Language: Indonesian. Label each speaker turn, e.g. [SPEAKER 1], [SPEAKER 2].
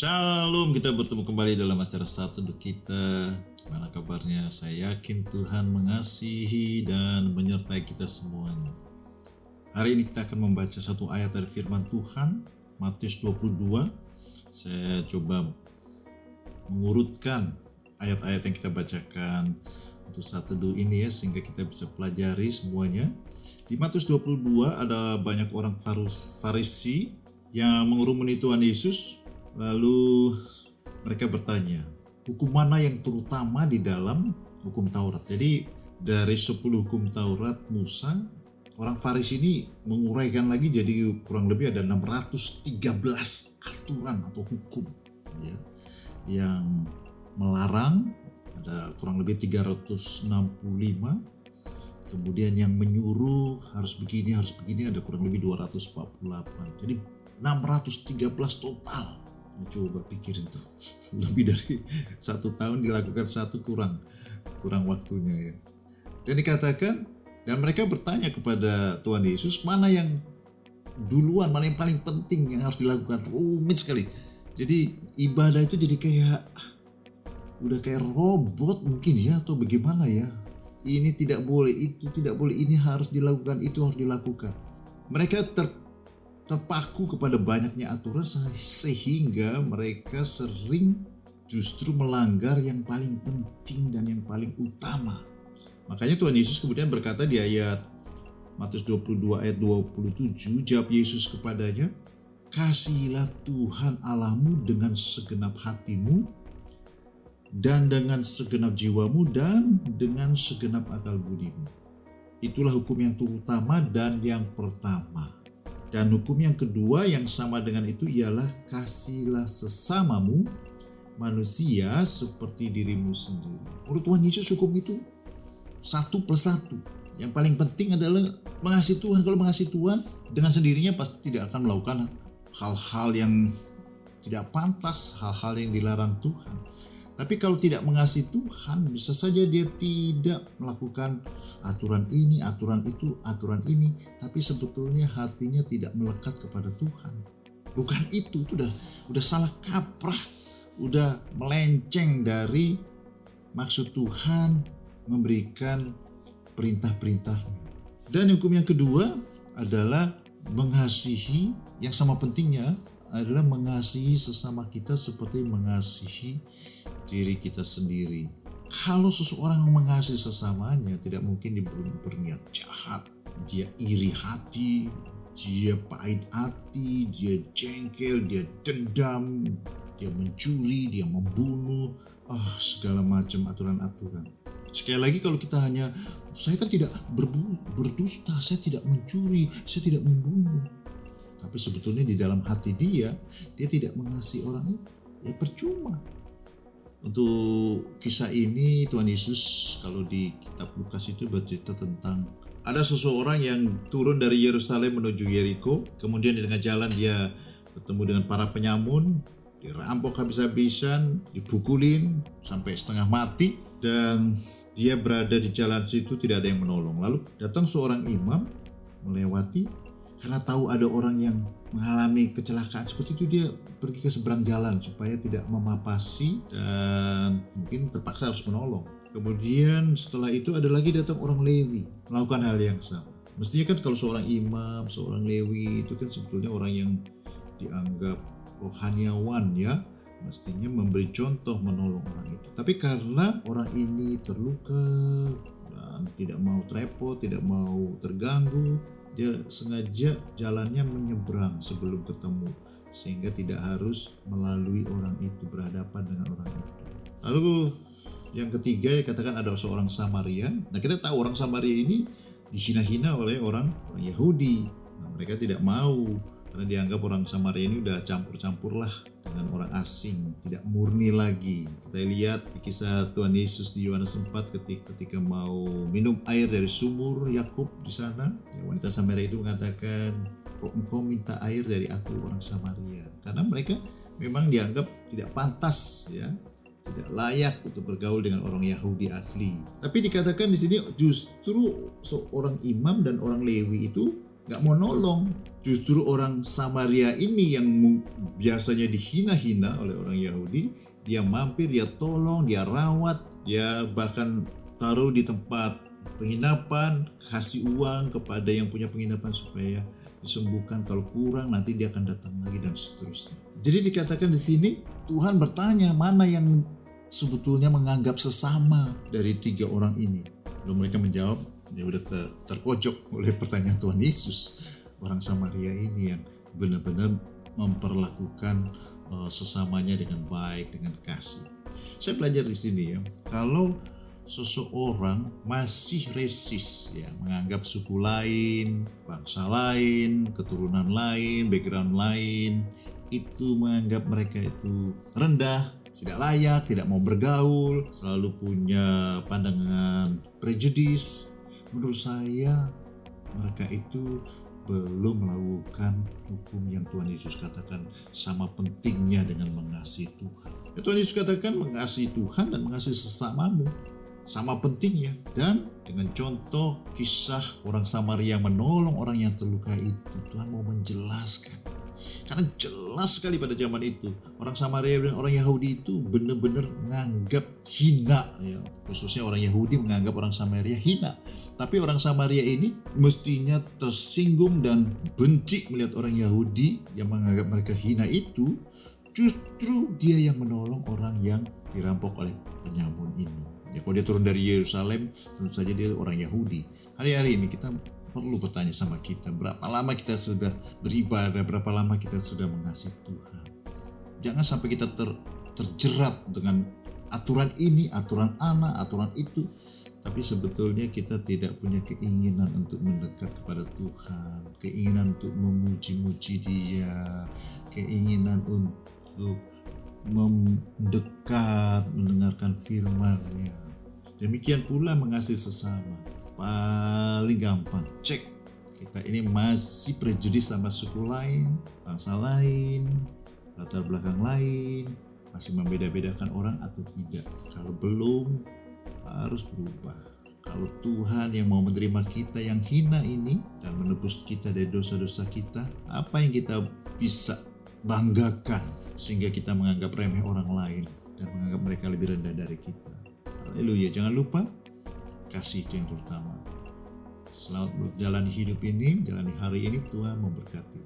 [SPEAKER 1] Shalom, kita bertemu kembali dalam acara satu kita. Mana kabarnya? Saya yakin Tuhan mengasihi dan menyertai kita semuanya. Hari ini kita akan membaca satu ayat dari firman Tuhan, Matius 22. Saya coba mengurutkan ayat-ayat yang kita bacakan untuk satu teduh ini ya sehingga kita bisa pelajari semuanya. Di Matius 22 ada banyak orang Farisi yang mengurumuni Tuhan Yesus Lalu mereka bertanya, hukum mana yang terutama di dalam hukum Taurat? Jadi dari 10 hukum Taurat Musa, orang Farisi ini menguraikan lagi jadi kurang lebih ada 613 aturan atau hukum ya yang melarang ada kurang lebih 365 kemudian yang menyuruh harus begini harus begini ada kurang lebih 248 jadi 613 total coba pikirin tuh. Lebih dari satu tahun dilakukan satu kurang kurang waktunya ya. Dan dikatakan dan mereka bertanya kepada Tuhan Yesus mana yang duluan mana yang paling penting yang harus dilakukan? Rumit sekali. Jadi ibadah itu jadi kayak udah kayak robot mungkin ya atau bagaimana ya? Ini tidak boleh itu tidak boleh ini harus dilakukan itu harus dilakukan. Mereka ter terpaku kepada banyaknya aturan sehingga mereka sering justru melanggar yang paling penting dan yang paling utama. Makanya Tuhan Yesus kemudian berkata di ayat Matius 22 ayat 27, jawab Yesus kepadanya, Kasihilah Tuhan Allahmu dengan segenap hatimu, dan dengan segenap jiwamu, dan dengan segenap akal budimu. Itulah hukum yang terutama dan yang pertama. Dan hukum yang kedua yang sama dengan itu ialah kasihlah sesamamu manusia seperti dirimu sendiri. Menurut Tuhan Yesus hukum itu satu plus satu. Yang paling penting adalah mengasihi Tuhan. Kalau mengasihi Tuhan dengan sendirinya pasti tidak akan melakukan hal-hal yang tidak pantas, hal-hal yang dilarang Tuhan. Tapi kalau tidak mengasihi Tuhan, bisa saja dia tidak melakukan aturan ini, aturan itu, aturan ini, tapi sebetulnya hatinya tidak melekat kepada Tuhan. Bukan itu, itu udah udah salah kaprah, udah melenceng dari maksud Tuhan memberikan perintah-perintah. Dan hukum yang kedua adalah mengasihi yang sama pentingnya adalah mengasihi sesama kita seperti mengasihi diri kita sendiri. Kalau seseorang mengasihi sesamanya tidak mungkin dia berniat jahat, dia iri hati, dia pahit hati, dia jengkel, dia dendam, dia mencuri, dia membunuh, ah segala macam aturan-aturan. Sekali lagi kalau kita hanya saya kan tidak berbu, berdusta, saya tidak mencuri, saya tidak membunuh. Tapi sebetulnya di dalam hati dia, dia tidak mengasihi orang itu. Ya percuma. Untuk kisah ini Tuhan Yesus kalau di kitab Lukas itu bercerita tentang ada seseorang yang turun dari Yerusalem menuju Yeriko. Kemudian di tengah jalan dia bertemu dengan para penyamun, dirampok habis-habisan, dipukulin sampai setengah mati dan dia berada di jalan situ tidak ada yang menolong. Lalu datang seorang imam melewati karena tahu ada orang yang mengalami kecelakaan seperti itu dia pergi ke seberang jalan supaya tidak memapasi dan mungkin terpaksa harus menolong. Kemudian setelah itu ada lagi datang orang Lewi melakukan hal yang sama. Mestinya kan kalau seorang imam, seorang Lewi itu kan sebetulnya orang yang dianggap rohaniawan ya mestinya memberi contoh menolong orang itu. Tapi karena orang ini terluka dan tidak mau trepot, tidak mau terganggu, dia sengaja jalannya menyeberang sebelum ketemu sehingga tidak harus melalui orang itu berhadapan dengan orang itu. Lalu yang ketiga ya katakan ada seorang Samaria. Nah kita tahu orang Samaria ini dihina-hina oleh orang, orang Yahudi. Nah, mereka tidak mau karena dianggap orang Samaria ini udah campur-campur lah dengan orang asing, tidak murni lagi. Kita lihat di kisah Tuhan Yesus di Yohanes 4 ketika, ketika mau minum air dari sumur Yakub di sana, ya, wanita Samaria itu mengatakan, kok engkau minta air dari aku orang Samaria? Karena mereka memang dianggap tidak pantas ya tidak layak untuk bergaul dengan orang Yahudi asli. Tapi dikatakan di sini justru seorang imam dan orang Lewi itu nggak mau nolong. Justru orang Samaria ini yang biasanya dihina-hina oleh orang Yahudi, dia mampir, dia tolong, dia rawat, dia bahkan taruh di tempat penginapan, kasih uang kepada yang punya penginapan supaya disembuhkan. Kalau kurang nanti dia akan datang lagi dan seterusnya. Jadi dikatakan di sini Tuhan bertanya mana yang sebetulnya menganggap sesama dari tiga orang ini. Lalu mereka menjawab, ya udah ter terpojok oleh pertanyaan Tuhan Yesus. Orang Samaria ini yang benar-benar memperlakukan uh, sesamanya dengan baik, dengan kasih. Saya belajar di sini ya, kalau seseorang masih resis ya menganggap suku lain, bangsa lain, keturunan lain, background lain itu menganggap mereka itu rendah, tidak layak, tidak mau bergaul, selalu punya pandangan prejudis. Menurut saya mereka itu belum melakukan hukum yang Tuhan Yesus katakan sama pentingnya dengan mengasihi Tuhan. Ya, Tuhan Yesus katakan mengasihi Tuhan dan mengasihi sesamamu sama pentingnya dan dengan contoh kisah orang Samaria menolong orang yang terluka itu Tuhan mau menjelaskan karena jelas sekali pada zaman itu orang Samaria dan orang Yahudi itu benar-benar menganggap hina ya. Khususnya orang Yahudi menganggap orang Samaria hina. Tapi orang Samaria ini mestinya tersinggung dan benci melihat orang Yahudi yang menganggap mereka hina itu. Justru dia yang menolong orang yang dirampok oleh penyamun ini. Ya kalau dia turun dari Yerusalem, tentu saja dia orang Yahudi. Hari-hari ini kita perlu bertanya sama kita, berapa lama kita sudah beribadah, berapa lama kita sudah mengasihi Tuhan. Jangan sampai kita ter, terjerat dengan aturan ini, aturan anak, aturan itu. Tapi sebetulnya kita tidak punya keinginan untuk mendekat kepada Tuhan, keinginan untuk memuji-muji Dia, keinginan untuk mendekat mendengarkan firman-Nya. Demikian pula mengasihi sesama. Paling gampang cek kita ini masih prejudis sama suku lain, bangsa lain, latar belakang lain, masih membeda-bedakan orang atau tidak. Kalau belum harus berubah. Kalau Tuhan yang mau menerima kita yang hina ini dan menebus kita dari dosa-dosa kita, apa yang kita bisa banggakan sehingga kita menganggap remeh orang lain dan menganggap mereka lebih rendah dari kita. Haleluya, jangan lupa kasih itu yang terutama. Selamat berjalan hidup ini, jalani hari ini Tuhan memberkati.